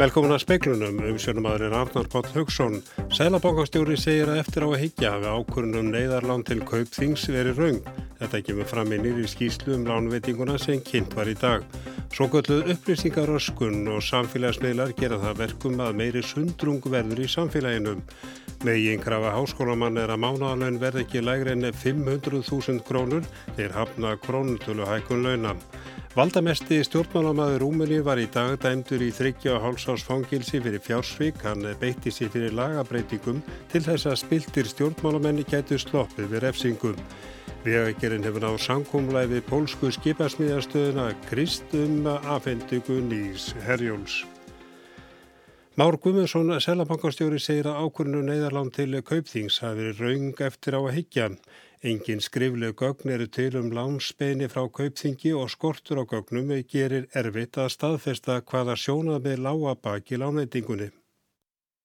Velkomin að speiklunum um sjónumadurinn Arnar Pátt Haugsson. Sælabankastjóri segir að eftir á að higgja hafi ákvörnum neyðarlán til kaupþings verið raung. Þetta kemur fram í nýri skýslu um lánveitinguna sem kynnt var í dag. Svo gölluð upplýsingar öskun og samfélagsmiðlar gera það verkum að meiri sundrung verður í samfélaginum. Megin krafa háskólamann er að mánaðalögn verð ekki lægri enn 500.000 krónur þegar hafna krónutölu hækun launa. Valdamesti stjórnmálamæður Rúmeni var í dag dæmdur í þryggja hálsás fangilsi fyrir fjársvík. Hann beitti sér fyrir lagabreitingum til þess að spiltir stjórnmálamenni gætu sloppið við refsingum. Vegagerinn hefur náðu samkómlæði við pólsku skipasmíðastöðuna Kristum afhendugun í Herjóls. Már Guðmundsson, selabankastjóri, segir að ákvörnu neyðarlán til kaupþings hafi verið raung eftir á að higgja. Engin skrifleg gögn eru til um lánsbeini frá kaupþingi og skortur á gögnum gerir erfitt að staðfesta hvaða sjónað með lága baki lánveitingunni.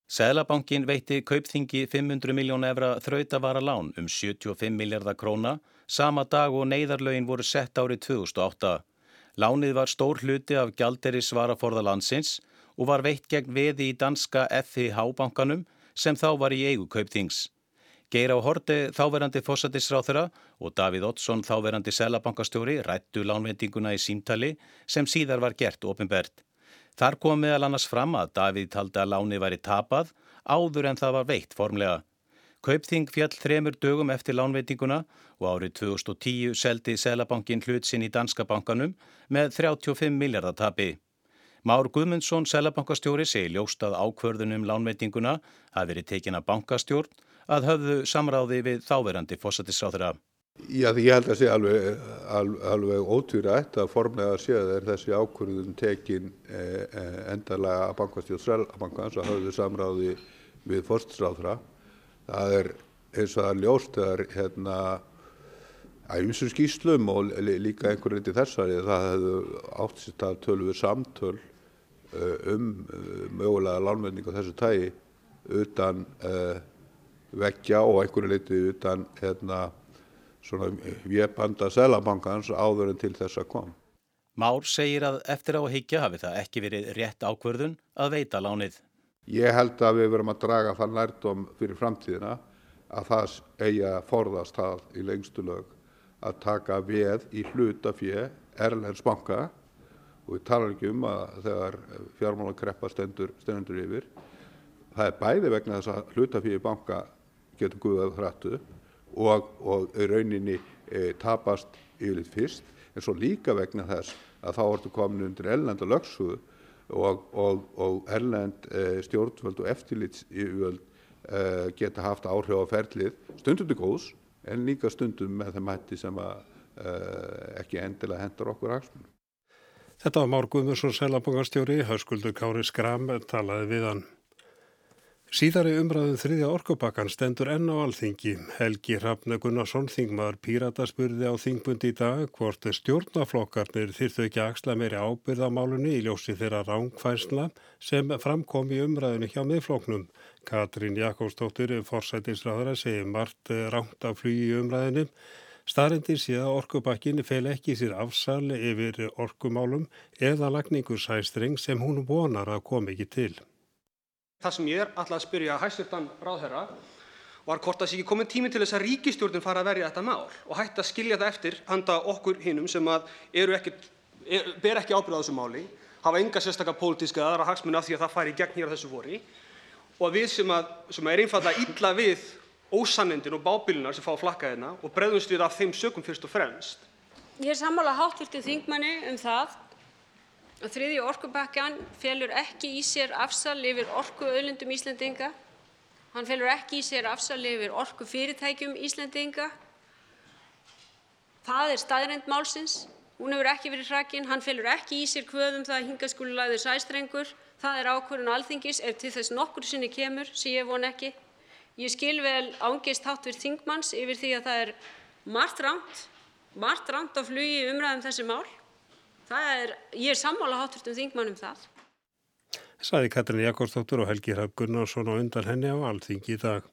Sæðlabankin veitti kaupþingi 500 miljón efra þrautavara lán um 75 miljardar króna sama dag og neyðarlögin voru sett árið 2008. Lánið var stór hluti af gjalderi svaraforða landsins og var veitt gegn veði í danska FH bankanum sem þá var í eigu kaupþings. Geir á Horti þáverandi fósatisráþura og Davíð Ottsson þáverandi selabankastjóri rættu lánvendinguna í símtali sem síðar var gert ofinbert. Þar kom meðal annars fram að Davíð taldi að láni væri tapað áður en það var veitt formlega. Kaupþing fjall þremur dögum eftir lánveitinguna og árið 2010 seldi Selabankin hlut sinn í Danska bankanum með 35 miljardar tapi. Már Guðmundsson, Selabankastjóri, segi ljóst að ákvörðunum lánveitinguna hafi verið tekin að bankastjórn að höfðu samráði við þáverandi fósatisráðra. Já, ég held að sé alveg, alveg, alveg ótvírætt að formlega séð er þessi ákvörðun tekin e, e, endalega að bankastjóð Srelbankans að höfðu samráði við fósatisráðra. Það er eins og það ljóst að hérna, að einsum skýslum og líka einhverjum til þessari það hefðu átt sér að tölvu samtöl um e, mögulega lánvending á þessu tægi utan uh, veggja og einhverju leiti utan hérna, svona vjebanda selabankans áður en til þess að kom. Már segir að eftir á að higgja hafi það ekki verið rétt ákverðun að veita lánið. Ég held að við verum að draga það nærdom fyrir framtíðina að það eigi að forðast það í lengstu lög að taka veð í hlutafjö Erlends banka og við talar ekki um að þegar fjármálakreppa stendur, stendur yfir það er bæði vegna þess að hlutafjö banka getur guðað hrættu og, og rauninni e, tapast yfirleitt fyrst en svo líka vegna þess að þá ertu komin undir erlenda lögsuðu og, og, og erlend e, stjórnvöld og eftirlitsyfjöld e, geta haft áhrif á ferlið stundum til góðs en líka stundum með þeim hætti sem að, e, ekki endilega hendar okkur hagsmunum. Þetta var Már Guðmursson, selabangarstjóri, hauskuldur Kári Skram, talaði við hann. Síðari umræðum þriðja orkupakkan stendur enn á alþingi. Helgi Hrafne Gunnarsson, þingmaður Pírata spurði á þingbundi í dag hvort stjórnaflokkarnir þyrtu ekki axla meiri ábyrðamálunni í ljósi þeirra rángfærsla sem framkom í umræðinu hjá miðfloknum. Katrín Jakobsdóttir, forsætisræðara, segir margt ránt af flugi í umræðinu. Starindir sé að orkupakkin fel ekki sér afsal yfir orkumálum eða lagningursæstring sem hún vonar að kom ekki til. Það sem ég er alltaf að spyrja hæstvirtan ráðherra var hvort það sé ekki komin tími til þess að ríkistjórnin fara að verja þetta mál og hætti að skilja það eftir handa okkur hinnum sem ekki, er, ber ekki ábyrða á þessu máli, hafa enga sérstaklega pólitíska aðra hagsmuna af því að það færi gegn hér á þessu vori og við sem, að, sem er einfallega illa við ósannendin og bábílunar sem fá flakka hérna og bregðumst við af þeim sökum fyrst og fremst. Ég er sammála háttvirtu þingmanni um það Þriðji orkupakkan felur ekki í sér afsal yfir orkuauðlindum Íslendinga. Hann felur ekki í sér afsal yfir orkufyrirtækjum Íslendinga. Það er staðreynd málsins. Hún hefur ekki verið hrakin. Hann felur ekki í sér kvöðum það að hinga skuli lagður sæstrengur. Það er ákvörðun alþingis ef til þess nokkur sinni kemur, sem ég von ekki. Ég skil vel ángist háttvirð þingmanns yfir því að það er margt rámt, margt rámt á flugi umræðum þessi mál. Er, ég er sammála háturtum þingmannum það. Saði Katrin Jakobsdóttur og Helgi Hrafn Gunnarsson og undan henni á Alþingi í dag.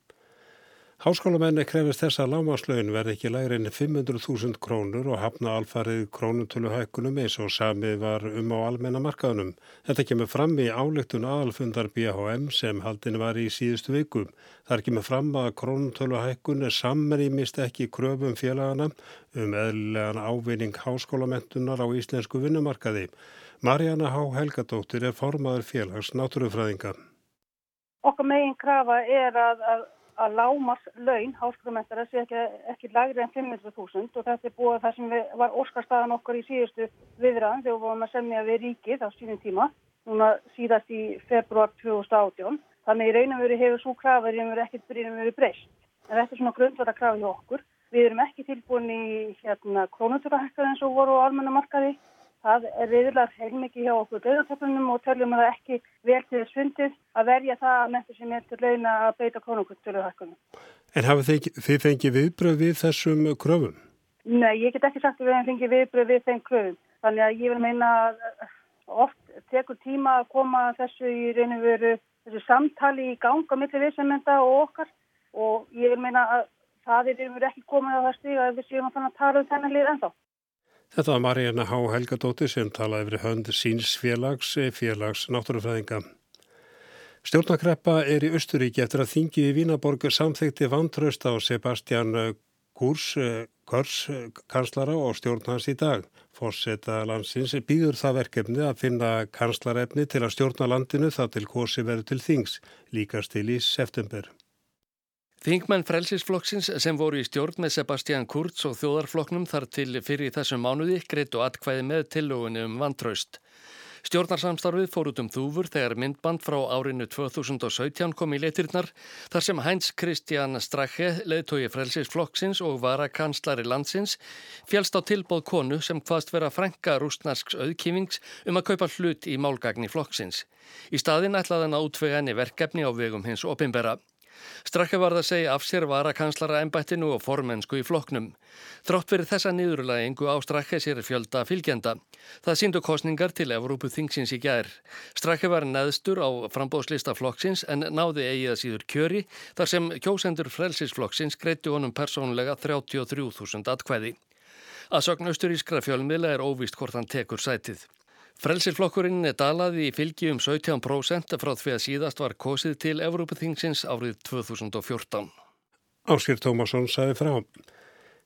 Háskólamenni krefist þess að lámaslögin verði ekki lægri enn 500.000 krónur og hafna alfarið krónutöluhækkunum eins og samið var um á almennamarkaðunum. Þetta kemur fram í álegtun aðalfundar BHM sem haldin var í síðustu viku. Þar kemur fram að krónutöluhækkun er samrýmist ekki kröfum félagana um eðlilegan ávinning háskólamentunar á íslensku vinnumarkaði. Marjana Há Helgadóttir er formaður félags náttúrufræðinga. Okkar megin krafa er að, að að lámars laun háskólamestara sé ekki, ekki lagri en 500.000 og þetta er búið það sem við, var óskarstaðan okkar í síðustu viðræðan þegar við varum að semja við ríkið á sínum tíma, núna síðast í februar 2018. Þannig í raunum veru hefur svo krafið en við ekkert byrjum verið breyst. En þetta er svona grundvata krafið hjá okkur. Við erum ekki tilbúin í hérna, krónutúrahækkað eins og voru á almennamarkaði Það er viðlar heilmikið hjá okkur döðartöflunum og teljum að það ekki vel til þess fundið að verja það að mentur sem er til leina að beita konunguttöluhækkunum. En hafið þið, þið fengið viðbröð við þessum kröfum? Nei, ég get ekki sagt að við hefum fengið viðbröð við þeim kröfum. Þannig að ég vil meina að oft tekur tíma að koma þessu í reyninu veru þessu samtali í ganga millir viðsemmenda og okkar og ég vil meina að það er ekki komið á það stíga að við séum að tala um þennan lið ennþá. Þetta var Marjana Há Helgadóttir sem talaði yfir hönd síns félags, félags náttúrufræðinga. Stjórnakreppa er í Östuríki eftir að þingið í Vínaborg samþekti vantraust á Sebastian Kurs, Kurs, kanslara og stjórn hans í dag. Fórseta landsins býður það verkefni að finna kanslarefni til að stjórna landinu það til kosi verður til þings, líkast til í september. Þingmenn frelsisflokksins sem voru í stjórn með Sebastian Kurz og þjóðarflokknum þar til fyrir þessum mánuði greitt og atkvæði með tillögunni um vantraust. Stjórnarsamstarfið fór út um þúfur þegar myndband frá árinu 2017 kom í leitirnar þar sem Heinz Christian Strache, leðtói frelsisflokksins og vara kanslari landsins, fjálst á tilbóð konu sem hvaðst vera frænka rústnarsks auðkýfings um að kaupa hlut í málgagni flokksins. Í staðin að útvega henni verkefni á vegum hins opimbera. Strakka var það að segja af sér varakanslara ennbættinu og formensku í floknum. Þrátt verið þessa niðurlægingu á Strakka sér fjölda fylgjenda. Það síndu kostningar til Evrópu þingsins í gær. Strakka var neðstur á frambóðslista flokksins en náði eigið síður kjöri þar sem kjósendur frelsisflokksins greitu honum persónlega 33.000 atkvæði. Að sögn austurískra fjölmiðla er óvist hvort hann tekur sætið. Frelsirflokkurinn er dalaði í fylgi um 17% frá því að síðast var kosið til Evrópaþingsins árið 2014. Áskir Tómasson sagði frá.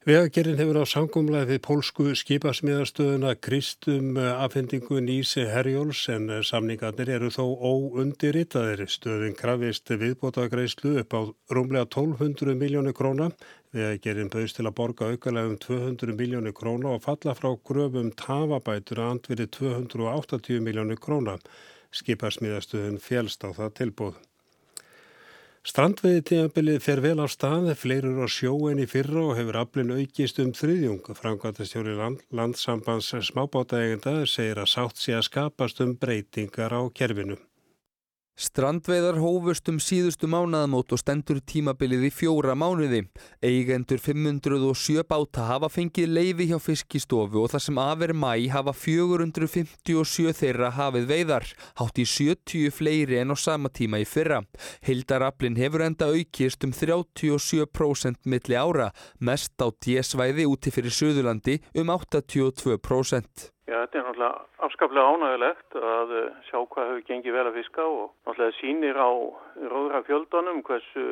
Vegagerinn hefur á sangumlega við pólsku skipasmiðastöðuna kristum afhendingu nýsi herjóls en samningarnir eru þó óundirritaðir. Stöðin krafist viðbótagreislu upp á rúmlega 1200 miljónu króna. Vegagerinn bauðst til að borga aukalega um 200 miljónu króna og falla frá gröfum tafabætur að andveri 280 miljónu króna. Skipasmiðastöðun fjælst á það tilbúð. Strandveiði tíðanbilið fer vel á stað, fleirur á sjóen í fyrra og hefur aflinn aukist um þriðjung. Framkvæmtastjóri land, landsambands smábátaegenda segir að sátt sé að skapast um breytingar á kerfinu. Strandveiðar hófust um síðustu mánaðamót og stendur tímabilið í fjóra mánuði. Eigendur 507 báta hafa fengið leiði hjá fiskistofu og þar sem aðver mæ hafa 457 þeirra hafið veiðar, hátt í 70 fleiri en á sama tíma í fyrra. Hildaraflin hefur enda aukist um 37% milli ára, mest á djesvæði úti fyrir Suðurlandi um 82%. Já, þetta er náttúrulega afskaplega ánægilegt að eh, sjá hvað hefur gengið vel að fiska og náttúrulega sínir á róðra fjöldanum hversu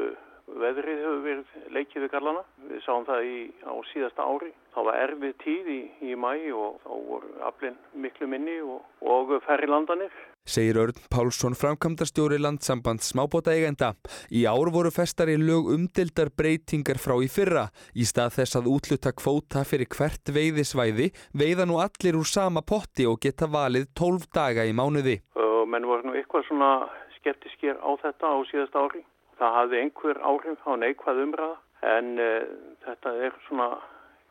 veðrið hefur verið leikið við gallana. Við sáum það í, á síðasta ári. Það var erfið tíð í, í mæ og þá voru aflinn miklu minni og, og færri landanir segir Örn Pálsson framkvæmdastjóri landsamband smábóta eigenda. Í ár voru festar í lög umdildar breytingar frá í fyrra. Í stað þess að útluta kvóta fyrir hvert veiðisvæði veiða nú allir úr sama potti og geta valið 12 daga í mánuði. Menn voru nú eitthvað svona skeptiskir á þetta á síðast ári. Það hafði einhver áhrif á neikvað umræða en uh, þetta er svona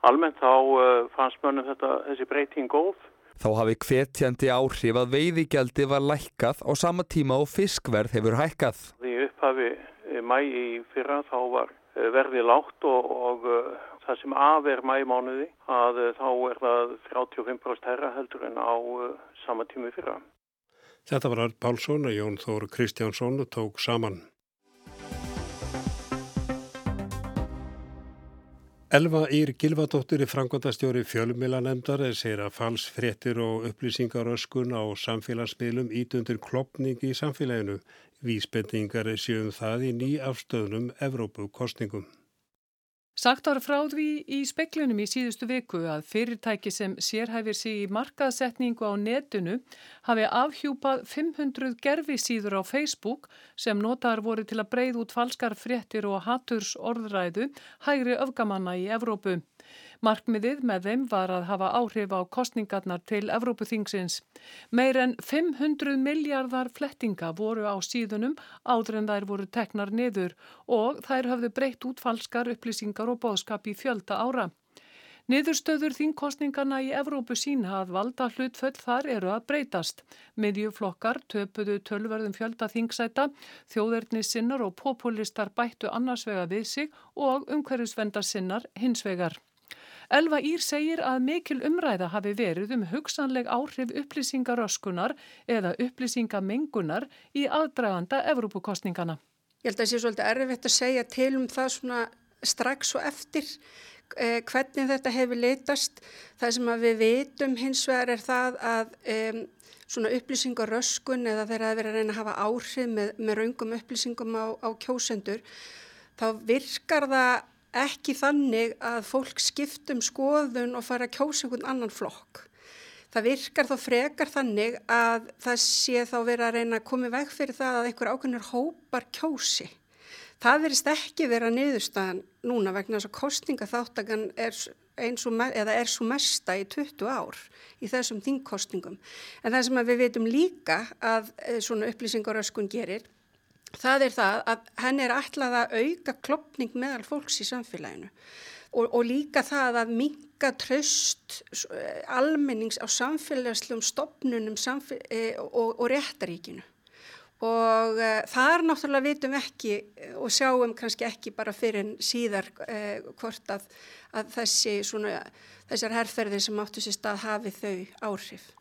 almennt þá uh, fannst mönnum þetta, þessi breyting góð Þá hafi hvetjandi áhrif að veiðigjaldi var lækkað á sama tíma og fiskverð hefur hækkað. Því upphafi eh, mæ í fyrra þá var eh, verði lágt og, og eh, það sem af er mæmánuði að þá er það 35% herra heldur en á sama tíma í fyrra. Þetta var Arn Pálsson og Jón Þór Kristjánsson tók saman. Elva Ír Gilvadóttir í frangvandastjóri fjölmilanemdar segir að falsfrettir og upplýsingaröskun á samfélagsmiðlum ítundir klopning í samfélaginu. Vísbendingar séum það í ný afstöðnum Evrópu kostningum. Sagt var frá því í speklunum í síðustu viku að fyrirtæki sem sérhæfir sig í markaðsetningu á netinu hafi afhjúpað 500 gerfi síður á Facebook sem notaðar voru til að breyð út falskar fréttir og haturs orðræðu hægri öfgamanna í Evrópu. Markmiðið með þeim var að hafa áhrif á kostningarnar til Evrópuþingsins. Meir en 500 miljardar flettinga voru á síðunum áður en þær voru teknar niður og þær hafðu breytt út falskar upplýsingar og bóðskap í fjölda ára. Niðurstöður þingkostningarna í Evrópu sína að valda hlutföll þar eru að breytast. Miðjuflokkar töpuðu tölverðum fjölda þingsæta, þjóðerni sinnar og populistar bættu annars vega við sig og umhverjusvendar sinnar hins vegar. Elva Ír segir að mikil umræða hafi verið um hugsanleg áhrif upplýsingaröskunar eða upplýsingamengunar í aðdraganda Evrópukostningana. Ég held að það sé svolítið erfitt að segja til um það svona strax og eftir eh, hvernig þetta hefur litast. Það sem við vitum hins vegar er það að um, svona upplýsingaröskun eða þegar það verið að reyna að hafa áhrif með, með raungum upplýsingum á, á kjósendur þá virkar það ekki þannig að fólk skiptum skoðun og fara að kjósa einhvern annan flokk. Það virkar þá frekar þannig að það sé þá verið að reyna að koma veg fyrir það að einhver ákveðnir hópar kjósi. Það verist ekki vera niðurstaðan núna vegna þess að kostningaþáttakan er eins og eða er svo mesta í 20 ár í þessum þingkostningum. En það sem við veitum líka að eh, svona upplýsingaröskun gerir það er það að henn er ætlað að auka klopning meðal fólks í samfélaginu og, og líka það að minga tröst almennings á samfélagslegum stopnunum samfél e, og, og réttaríkinu og e, þar náttúrulega vitum ekki og sjáum kannski ekki bara fyrir síðar e, hvort að, að þessi svona, þessar herrferðir sem áttu sér stað hafi þau áhrif.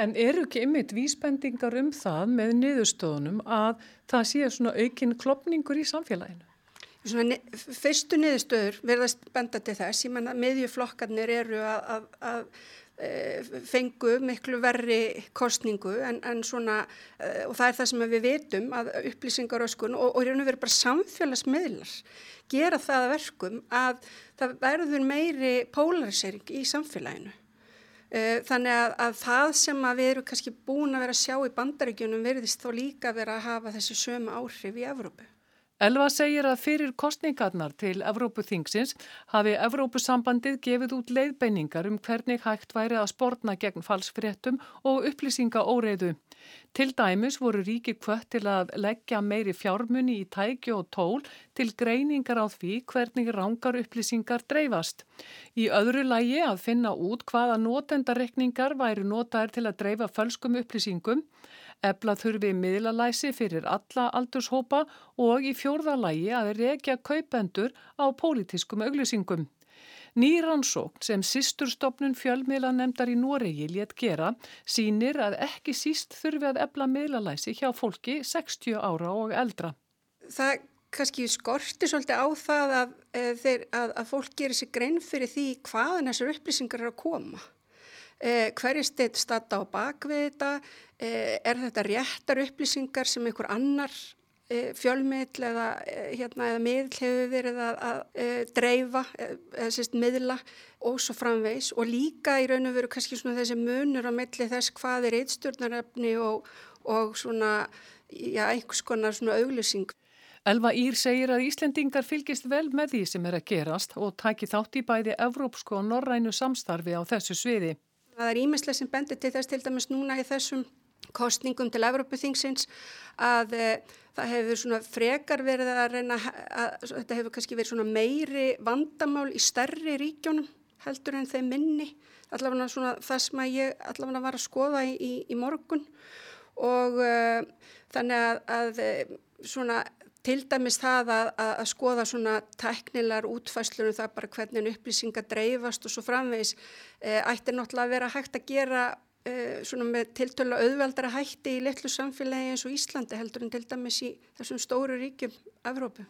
En eru ekki ymmit vísbendingar um það með niðurstöðunum að það sé svona aukinn klopningur í samfélaginu? Svona fyrstu niðurstöður verðast benda til þess, ég menna meðjuflokkarnir eru að, að, að e, fengu miklu verri kostningu en, en svona e, og það er það sem við veitum að upplýsingaröskun og, og og veru bara samfélagsmiðlar gera það að verkum að það verður meiri polarisering í samfélaginu. Eh, þannig að, að það sem að við erum kannski búin að vera að sjá í bandaríkjunum verðist þó líka vera að hafa þessi sömu áhrif í Evrópu. Elva segir að fyrir kostningarnar til Evrópuþingsins hafi Evrópusambandið gefið út leiðbeiningar um hvernig hægt væri að spórna gegn falsfréttum og upplýsinga óreiðu. Til dæmis voru ríki kvött til að leggja meiri fjármunni í tæki og tól til greiningar á því hvernig rángar upplýsingar dreifast. Í öðru lægi að finna út hvaða notendarekningar væri notaðir til að dreifa fölskum upplýsingum Ebla þurfi miðlalæsi fyrir alla aldurshópa og í fjórðalægi að rekja kaupendur á pólitískum auglýsingum. Nýransókn sem sísturstofnun fjölmiðlanemdar í Noregi létt gera sínir að ekki síst þurfi að ebla miðlalæsi hjá fólki 60 ára og eldra. Það kannski skorti svolítið á það að, eh, að, að fólk gerir sér grein fyrir því hvaðan þessar upplýsingar eru að koma. Eh, hverju stið stata á bakvið þetta, eh, er þetta réttar upplýsingar sem einhver annar eh, fjölmiðl eða, eh, hérna, eða miðl hefur verið að, að eh, dreifa eh, eða sérst miðla og svo framvegs og líka í raun og veru kannski svona þessi munur á milli þess hvað er eittstjórnarefni og, og svona já, einhvers konar svona auglýsing. Elva Ír segir að Íslendingar fylgist vel með því sem er að gerast og taki þátt í bæði evrópsku og norrænu samstarfi á þessu sviði. Það er ímestlega sem bendir til þess til dæmis núna í þessum kostningum til Evrópuþingsins að e, það hefur svona frekar verið að reyna að þetta hefur kannski verið svona meiri vandamál í stærri ríkjónum heldur en þeim minni. Allavega svona það sem að ég allavega var að skoða í, í, í morgun. Og e, þannig að, að e, svona Til dæmis það að, að, að skoða svona teknilar útfæslunum það bara hvernig upplýsingar dreifast og svo framvegs e, ætti náttúrulega að vera hægt að gera e, svona með tiltölu auðveldara hætti í litlu samfélagi eins og Íslandi heldur en til dæmis í þessum stóru ríkjum Evrópu.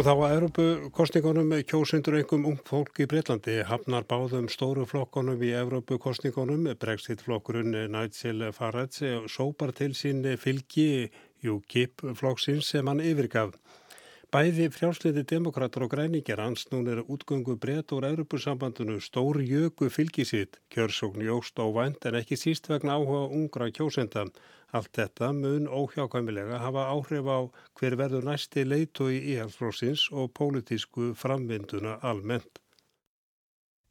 Og þá að Európu kostningunum kjósundur einhverjum ung fólk í Breitlandi hafnar báðum stóru flokkonum í Európu kostningunum. Brexit-flokkurinn Nigel Farage sópar til sín fylgi UKIP flokksins sem hann yfirgaf. Bæði frjálsliði demokrater og græningjar hans nún er útgöngu breytt úr Európusambandinu stór jöku fylgisitt, kjörsókn jóst og vænt en ekki síst vegna áhuga ungra kjósenda. Allt þetta mun óhjákvæmilega hafa áhrif á hver verður næsti leitu í íhalsflósins og pólitísku framvinduna almennt.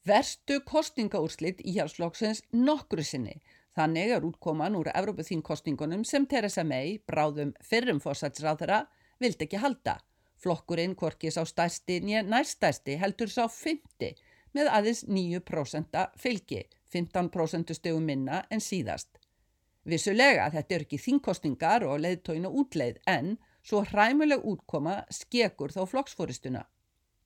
Verstu kostningaúrslitt íhalsflóksins nokkru sinni. Þannig er útkoman úr Evropaþínkostningunum sem Theresa May, bráðum fyrrum fórsætsráðara, vildi ekki halda. Flokkurinn korkis á stærsti nýja nærstærsti heldur sá 50 með aðeins 9% fylgi, 15% stegum minna en síðast. Vissulega þetta er ekki þingkostningar og leiðtóinu útleið en svo hræmuleg útkoma skekur þá flokksfóristuna.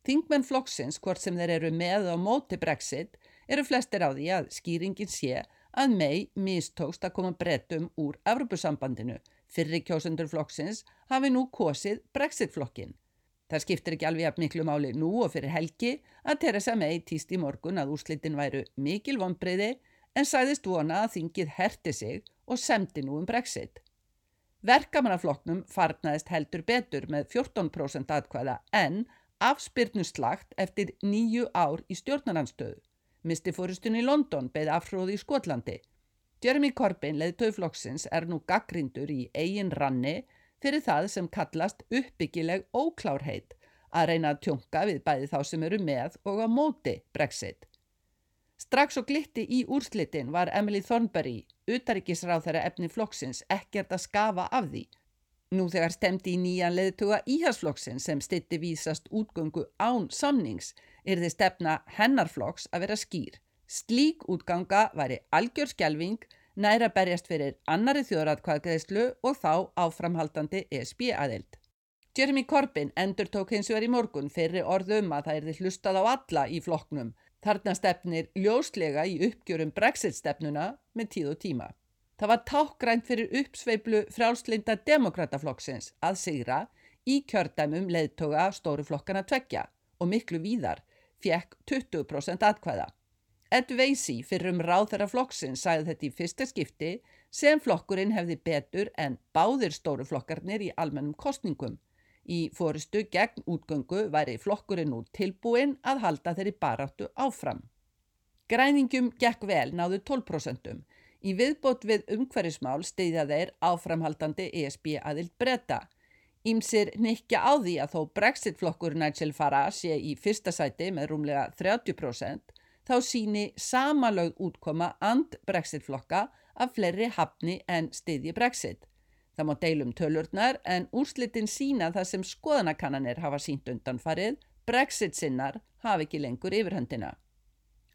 Þingmenn flokksins, hvort sem þeir eru með á móti brexit, eru flestir á því að skýringin sé að mei mistókst að koma brettum úr Evropasambandinu. Fyrri kjósendur flokksins hafi nú kosið brexitflokkin. Það skiptir ekki alveg miklu máli nú og fyrir helgi að Theresa May týst í morgun að úrslitin væru mikil vonbreyði en sæðist vona að þingið herti sig og semdi nú um brexit. Verkamannafloknum farnaðist heldur betur með 14% atkvæða en afspyrnuslagt eftir nýju ár í stjórnarnanstöðu. Misti fórustun í London beði afhróði í Skotlandi. Jeremy Corbyn, leðtöðflokksins, er nú gaggrindur í eigin ranni fyrir það sem kallast uppbyggileg óklárheit að reyna að tjónka við bæði þá sem eru með og á móti Brexit. Strax og glitti í úrslitin var Emily Thornberry, utaríkisráð þeirra efni flokksins, ekkert að skafa af því. Nú þegar stemdi í nýjan leðtuga íhasflokksins sem stitti vísast útgöngu án samnings er þið stefna hennarflokks að vera skýr. Slík útganga væri algjörskjálfing næra berjast fyrir annari þjóðratkvæðgreðslu og þá áframhaldandi ESB aðild. Jeremy Corbyn endur tók hins vegar í morgun fyrir orðum að það er þið hlustað á alla í flokknum. Þarna stefnir ljóslega í uppgjörum Brexit-stefnuna með tíð og tíma. Það var tákgrænt fyrir uppsveiflu frjálslinda demokrataflokksins að sigra í kjördæmum leðtoga stóru flokkana tveggja og miklu víðar fjekk 20% atkvæða. Ed Veisi fyrir um ráð þeirra flokksinn sæði þetta í fyrsta skipti sem flokkurinn hefði betur en báðir stóru flokkarnir í almennum kostningum. Í fóristu gegn útgöngu væri flokkurinn út tilbúin að halda þeirri baráttu áfram. Græningum gekk vel náðu 12%. Í viðbót við umhverjusmál steyðja þeir áframhaldandi ESB aðild breyta. Ímsir nikja á því að þó Brexit-flokkur Nigel Farage sé í fyrsta sæti með rúmlega 30% þá síni samalögð útkoma and brexit-flokka af fleiri hafni en stiðji brexit. Það má deilum tölurnar en úrslitin sína það sem skoðanakannanir hafa sínt undanfarið, brexit sinnar hafi ekki lengur yfirhöndina.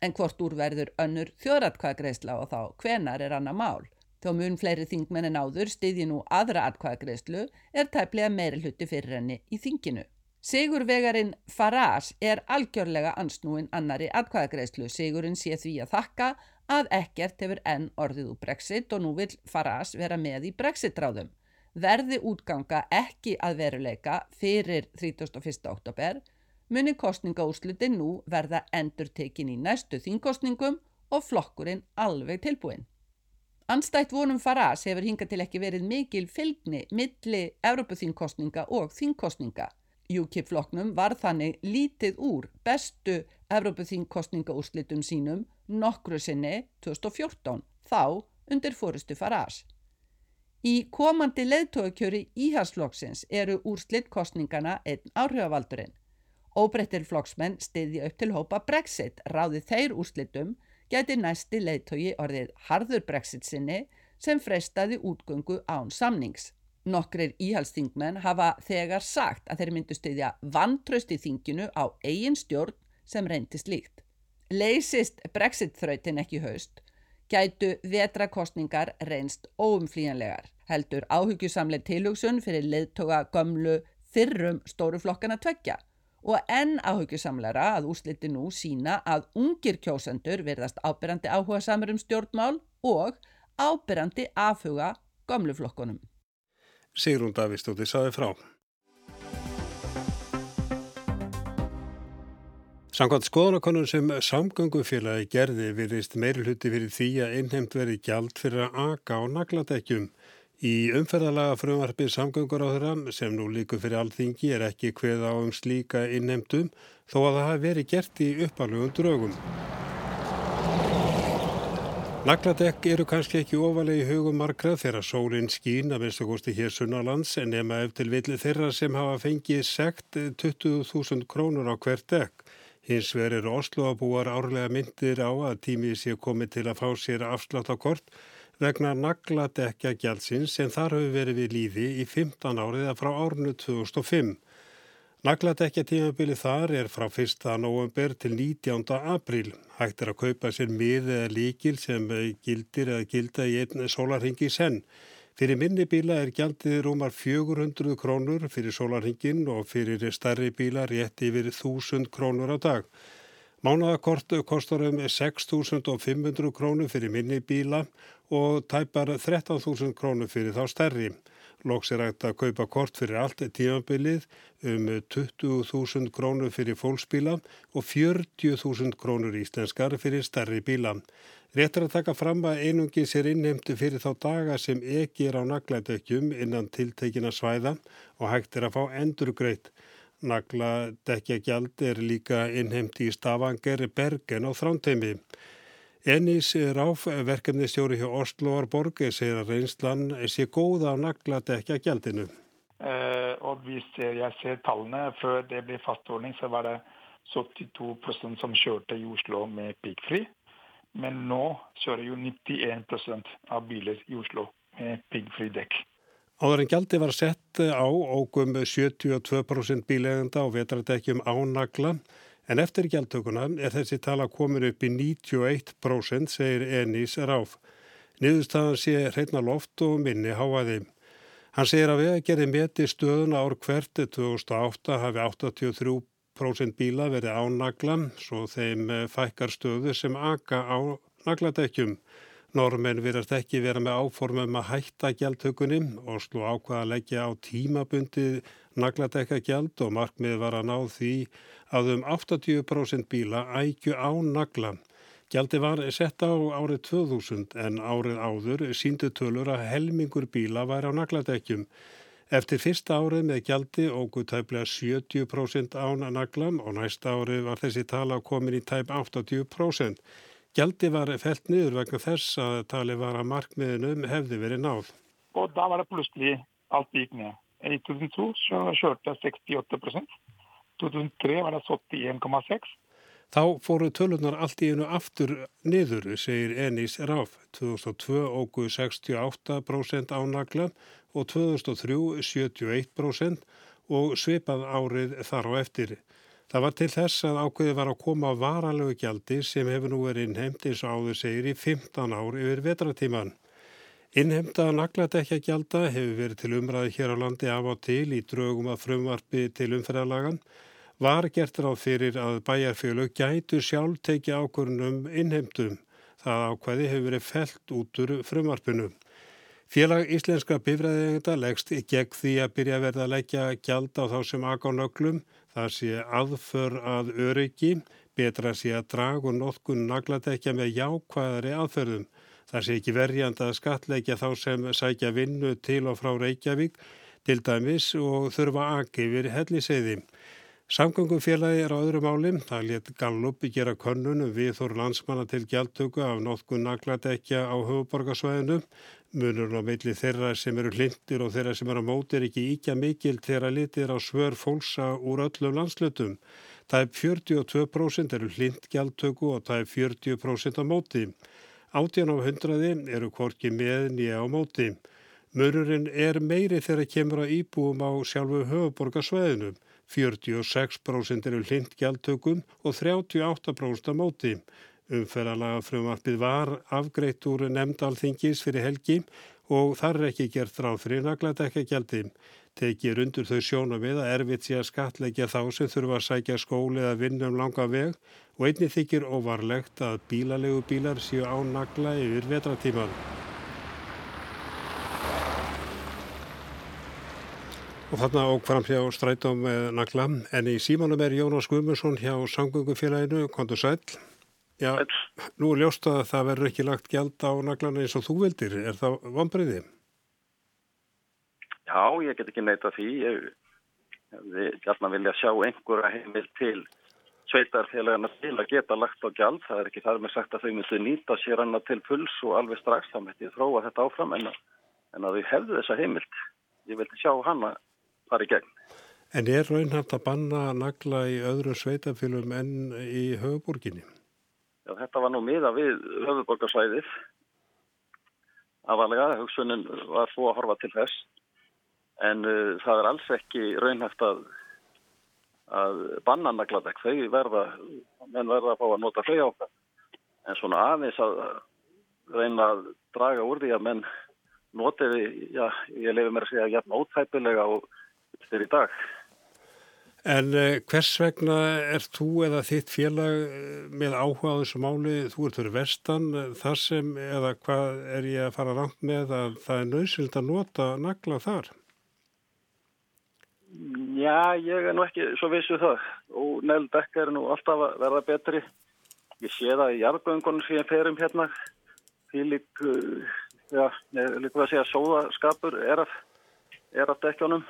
En hvort úrverður önnur þjóðratkvæðagreisla og þá hvenar er annað mál. Þó mun fleiri þingmenn en áður stiðji nú aðra atkvæðagreislu er tæplega meiri hluti fyrir henni í þinginu. Sigurvegarinn Farage er algjörlega ansnúin annari atkvæðagreyslu. Sigurinn sé því að þakka að ekkert hefur enn orðið úr Brexit og nú vil Farage vera með í Brexit-ráðum. Verði útganga ekki að veruleika fyrir 31. oktober muni kostningaúslutin nú verða endur tekin í næstu þingkostningum og flokkurinn alveg tilbúin. Anstætt vonum Farage hefur hingað til ekki verið mikil fylgni milli Európaþingkostninga og þingkostninga. UKIP-flokknum var þannig lítið úr bestu Evrópuþingkostningaúrslitum sínum nokkru sinni 2014, þá undir fórustu Farage. Í komandi leðtókjöri íhalsflokksins eru úrslitt kostningana einn áhrifavaldurinn. Óbreyttir flokksmenn stiði upp til hópa Brexit, ráði þeir úrslitum, gæti næsti leðtóki orðið harður Brexit sinni sem freystaði útgöngu án samnings. Nokkrir íhalsþingmenn hafa þegar sagt að þeir myndu stuðja vantraust í þinginu á eigin stjórn sem reyndist líkt. Leysist brexit-þrautin ekki haust, gætu vetrakostningar reynst óumflíjanlegar. Heldur áhyggjusamlega tilhugsun fyrir leðtoga gömlu fyrrum stóruflokkana tveggja og enn áhyggjusamlega að úsliti nú sína að ungir kjósendur verðast ábyrrandi áhuga samar um stjórnmál og ábyrrandi afhuga gömluflokkunum. Sigrún Davíðstóttir saði frá. Samkvæmt skoðanakonun sem samgöngufélagi gerði virðist meirulhutti fyrir því að innheimt veri gjald fyrir að aga á nagladekkjum. Í umferðalaga frumvarpið samgöngur á þeirra sem nú líkur fyrir alþingi er ekki hveð á um slíka innheimtum þó að það hafi verið gert í uppalugum draugum. Nagladekk eru kannski ekki ofalegi hugum margrað þegar sólinn skín að minnst okkursti hér sunnalands en nema eftir villi þeirra sem hafa fengið sekt 20.000 krónur á hvert dekk. Hins vegar eru Osloabúar árlega myndir á að tímið sé komið til að fá sér afsláttakort vegna nagladekja gjaldsins sem þar hefur verið við líði í 15 árið frá árnu 2005. Nagladekja tímabili þar er frá 1. november til 19. april. Hægt er að kaupa sér mið eða líkil sem gildir eða gilda í einn sólarhingi senn. Fyrir minni bíla er gjaldið rúmar 400 krónur fyrir sólarhingin og fyrir stærri bíla rétt yfir 1000 krónur á dag. Mánaðakort kostar um 6.500 krónur fyrir minni bíla og tæpar 13.000 krónur fyrir þá stærri. Lóks er hægt að kaupa kort fyrir allt tímabilið um 20.000 krónur fyrir fólksbíla og 40.000 krónur íslenskar fyrir stærri bíla. Réttar að taka fram að einungi sér innheimtu fyrir þá daga sem ekki er á nagladekjum innan tiltekina svæða og hægt er að fá endur greitt. Nagladekja gjald er líka innheimti í Stavanger, Bergen og Þrántheimi. Enís Ráf, verkefnistjóri hjá Osloarborg, segir að reynslan sé góða á nagladekja gjaldinu. Uh, og hvis jeg ser tallene, før det ble fastordning så var det 72 som kjørte i Oslo med piggfri. Men nå kjører jo 91 av biler i Oslo með piggfri dekk. Áður en gjaldi var sett á ógum 72% bílegenda og vetradekkjum ánagla en eftir gjaldtökuna er þessi tala komin upp í 91% segir Enís Ráf. Niðurstaðan sé hreitna loft og minni háaði. Hann segir að við að gerði meti stöðuna ár hvert 2008 hafi 83% 10% bíla verið á nagla svo þeim eh, fækkar stöðu sem aka á nagladekkjum. Normen virðast ekki vera með áformum að hætta gjaldtökunni og slú ákvaða að leggja á tímabundið nagladekkagjald og markmið var að ná því að um 80% bíla ækju á nagla. Gjaldi var sett á árið 2000 en árið áður síndu tölur að helmingur bíla væri á nagladekkjum. Eftir fyrsta árið með gjaldi ógu tæplega 70% án að naglam og næsta árið var þessi tala komin í tæp 80%. Gjaldi var felt niður vegna þess að tali var að markmiðinum hefði verið náð. Og það var það plutselig allt gikk ned. I 2002 så kjørte 68%, 2003 var det 71,6%. Þá fóru tölunar allt í einu aftur niður, segir Enís Ráf. 2002 ógu 68% ánagla og 2003 71% og svipað árið þar á eftir. Það var til þess að ákveði var að koma varalögu gjaldi sem hefur nú verið og áður segir í 15 ár yfir vetratíman. Innheimta nagladekja gjalda hefur verið til umræði hér á landi af og til í draugum að frumvarfi til umferðarlagan var gert ráð fyrir að bæjarfjölu gætu sjálf tekið ákvörnum innheimtum. Það ákveði hefur verið felt út úr frumvarpinu. Félag íslenska bifræðingenda leggst gegn því að byrja verða að leggja gjald á þá sem aga á nöglum. Það sé aðför að öryggi, betra sé að dragu notkun nagladekja með jákvæðari aðferðum. Það sé ekki verjand að skatleggja þá sem sækja vinnu til og frá Reykjavík til dæmis og þurfa aki við helliseiði. Samgöngufélagi er á öðru máli. Það let Gallup gera könnunum við þór landsmanna til gjaldtöku af notkun nagladekja á höfuborgarsvæðinu. Munurinn á meilli þeirra sem eru hlindir og þeirra sem eru á móti er ekki íkja mikil þeirra litir á svör fólksa úr öllum landslutum. Það er 42% eru hlindgjaldtöku og það er 40% á móti. 18 á 100 eru korki með nýja á móti. Munurinn er meiri þegar kemur að íbúum á sjálfu höfuborgarsvæðinu. 46% eru hlindgjaldtökum og 38% á móti. Umferðalaga frumarpið var afgreitt úr nefndalþingis fyrir helgi og þar er ekki gert ráð fyrir nagladekka gjaldi. Tekið undur þau sjóna við að erfitt sé að skatleggja þá sem þurfa að sækja skóli eða vinna um langa veg og einni þykir óvarlegt að bílalegu bílar séu á nagla yfir vetratíman. Og þarna óg fram hjá strætum nagla, en í símanum er Jónas Guðmundsson hjá Samgöngufélaginu, kontur sæl. Já, nú er ljóst að það verður ekki lagt gjald á naglana eins og þú vildir, er það vonbreiði? Já, ég get ekki neyta því, ég við gætna vilja sjá einhverja heimil til sveitarfélagana til að geta lagt á gjald, það er ekki þar með sagt að þau myndu nýta sér hana til puls og alveg strax, þá myndi ég þróa þetta áfram en að, en að þau hefðu þessa heimilt, ég vildi sjá hana fara í gegn. En er raunhægt að banna nagla í öðru sveitafélum en í höfuborginni? Já, þetta var nú miða við höfuborgarsvæðið. Afalega, hugsunin var svo að horfa til þess. En uh, það er alls ekki raunhægt að, að banna nagladekk. Þau verða, menn verða að fá að nota þau ákvæm. En svona aðeins að reyna að draga úr því að menn notiði, já, ég lefi mér að segja, jafn ótæpilega og fyrir í dag. En eh, hvers vegna er þú eða þitt félag eh, með áhuga á þessu máli, þú ert fyrir vestan, eh, þar sem, eða hvað er ég að fara rangt með að það er nöðsynlt að nota nagla þar? Já, ég er nú ekki svo vissu um það og neldekka er nú alltaf að verða betri. Ég sé það í jargöngunum sem ég ferum hérna, því lík, já, líka að segja, sóðaskapur er af, er af dekkjónum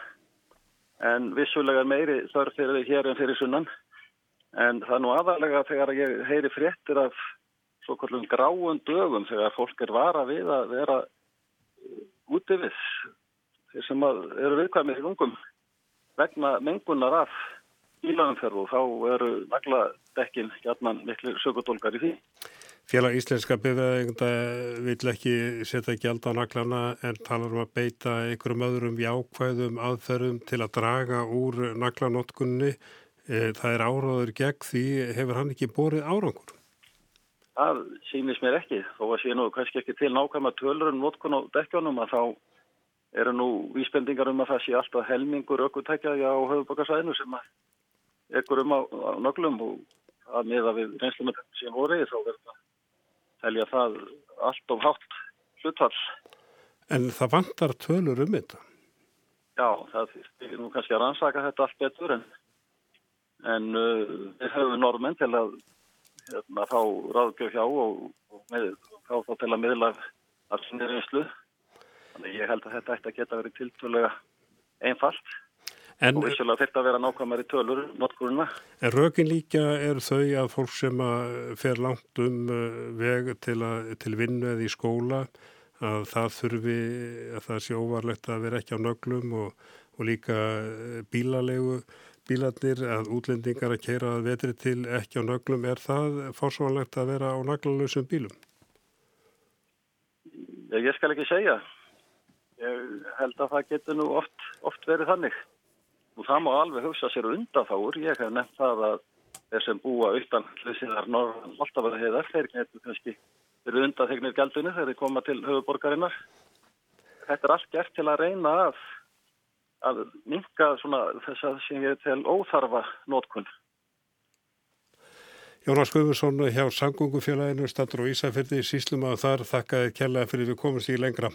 en vissulega meiri þörf fyrir hér en fyrir sunnan. En það er nú aðalega þegar ég heyri fréttir af svo kallum gráun dögum þegar fólk er vara við að vera úti við þeir sem eru viðkvæmið í lungum vegna mengunar af ílagumferð og þá eru nagla dekkin hjarnan miklu sökutólkar í því. Félag Íslenska byrjaðegunda vil ekki setja gjald á naglana en talar um að beita einhverjum öðrum jákvæðum aðferðum til að draga úr naglanótkunni. E, það er áráður gegn því hefur hann ekki borið árangur? Það sýnist mér ekki. Þó að sé nú kannski ekki til nákvæma tölur um nótkun á dekkjónum að þá eru nú vísbendingar um að það sé alltaf helmingur ökkutækjaði á höfubakarsæðinu sem ekkur um á, á nöglum og að miða við reynslum sem voru þá verður það telja það allt of hátt hlutfall. En það vantar tölur um þetta? Já, það er nú kannski að rannsaka þetta allt betur en, en uh, við höfum normenn til að hérna, fá ráðgjöf hjá og, og með, fá þá til að miðla sinni reynslu. Þannig ég held að þetta ætti að geta verið tiltvölega einfalt. En, og vissulega þetta að vera nákvæmari tölur notkuruna. En rökin líka er þau að fólk sem að fer langt um uh, veg til, að, til vinnu eða í skóla að það þurfi að það sé óvarlegt að vera ekki á nöglum og, og líka uh, bílalegu bílarnir að útlendingar að keira að vetri til ekki á nöglum. Er það fórsvonlegt að vera á naglalösum bílum? Ég skal ekki segja. Ég held að það getur nú oft, oft verið þannig. Og það má alveg hugsa sér undanfáur. Ég hef nefnt það að þeir sem búa utan hlusiðar norðan Voltafæða heiðar, þeir getur kannski verið undanþegnir gældunni þegar þeir koma til höfuborgarinnar. Þetta er allt gert til að reyna að, að minka þess að sem ég til óþarfa nótkunn. Jónas Guðmursson hjá Sangungufélaginu, statur og Ísafyrði, síslum að þar þakkaði kjallaði fyrir við komumst í lengra.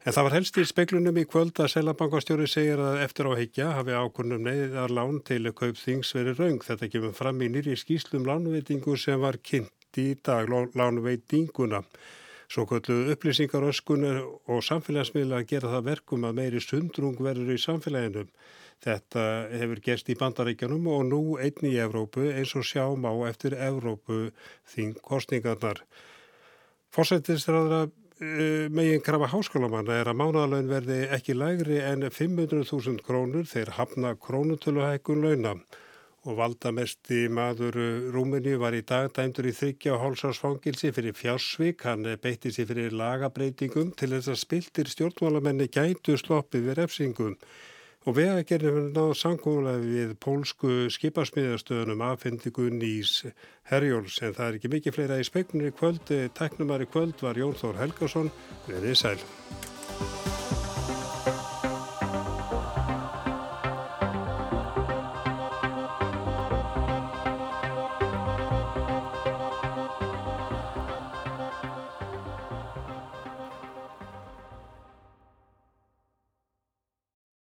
En það var helst í speiklunum í kvöld að Selabankastjóri segir að eftir á heikja hafi ákvörnum neyðar lán til kaup þings verið raung. Þetta kemur fram í nýri skýslum lánveitingu sem var kynnt í dag lánveitinguna. Svo kvöldu upplýsingaröskunar og samfélagsmiðla að gera það verkum að meiri sundrung verður í samfélaginu. Þetta hefur gerst í bandaríkjanum og nú einni í Evrópu eins og sjáum á eftir Evrópu þing kostningarnar. Fórsættisraðra Eh, megin krafa háskólamanna er að mánaðalögn verði ekki lægri en 500.000 krónur þeir hafna krónutöluhækun launa. Og valdamesti maður Rúmini var í dag dæmdur í þryggja og hálsásfangilsi fyrir fjársvík, hann beitti sér fyrir lagabreitingum til þess að spiltir stjórnmálamenni gætu sloppið við refsingum og vegagerðin hefur náðu samkómulega við pólsku skipasmiðastöðunum aðfendingu nýs herjóls en það er ekki mikið fleira í speiknum í kvöld. Teknumar í kvöld var Jón Þór Helgarsson við því sæl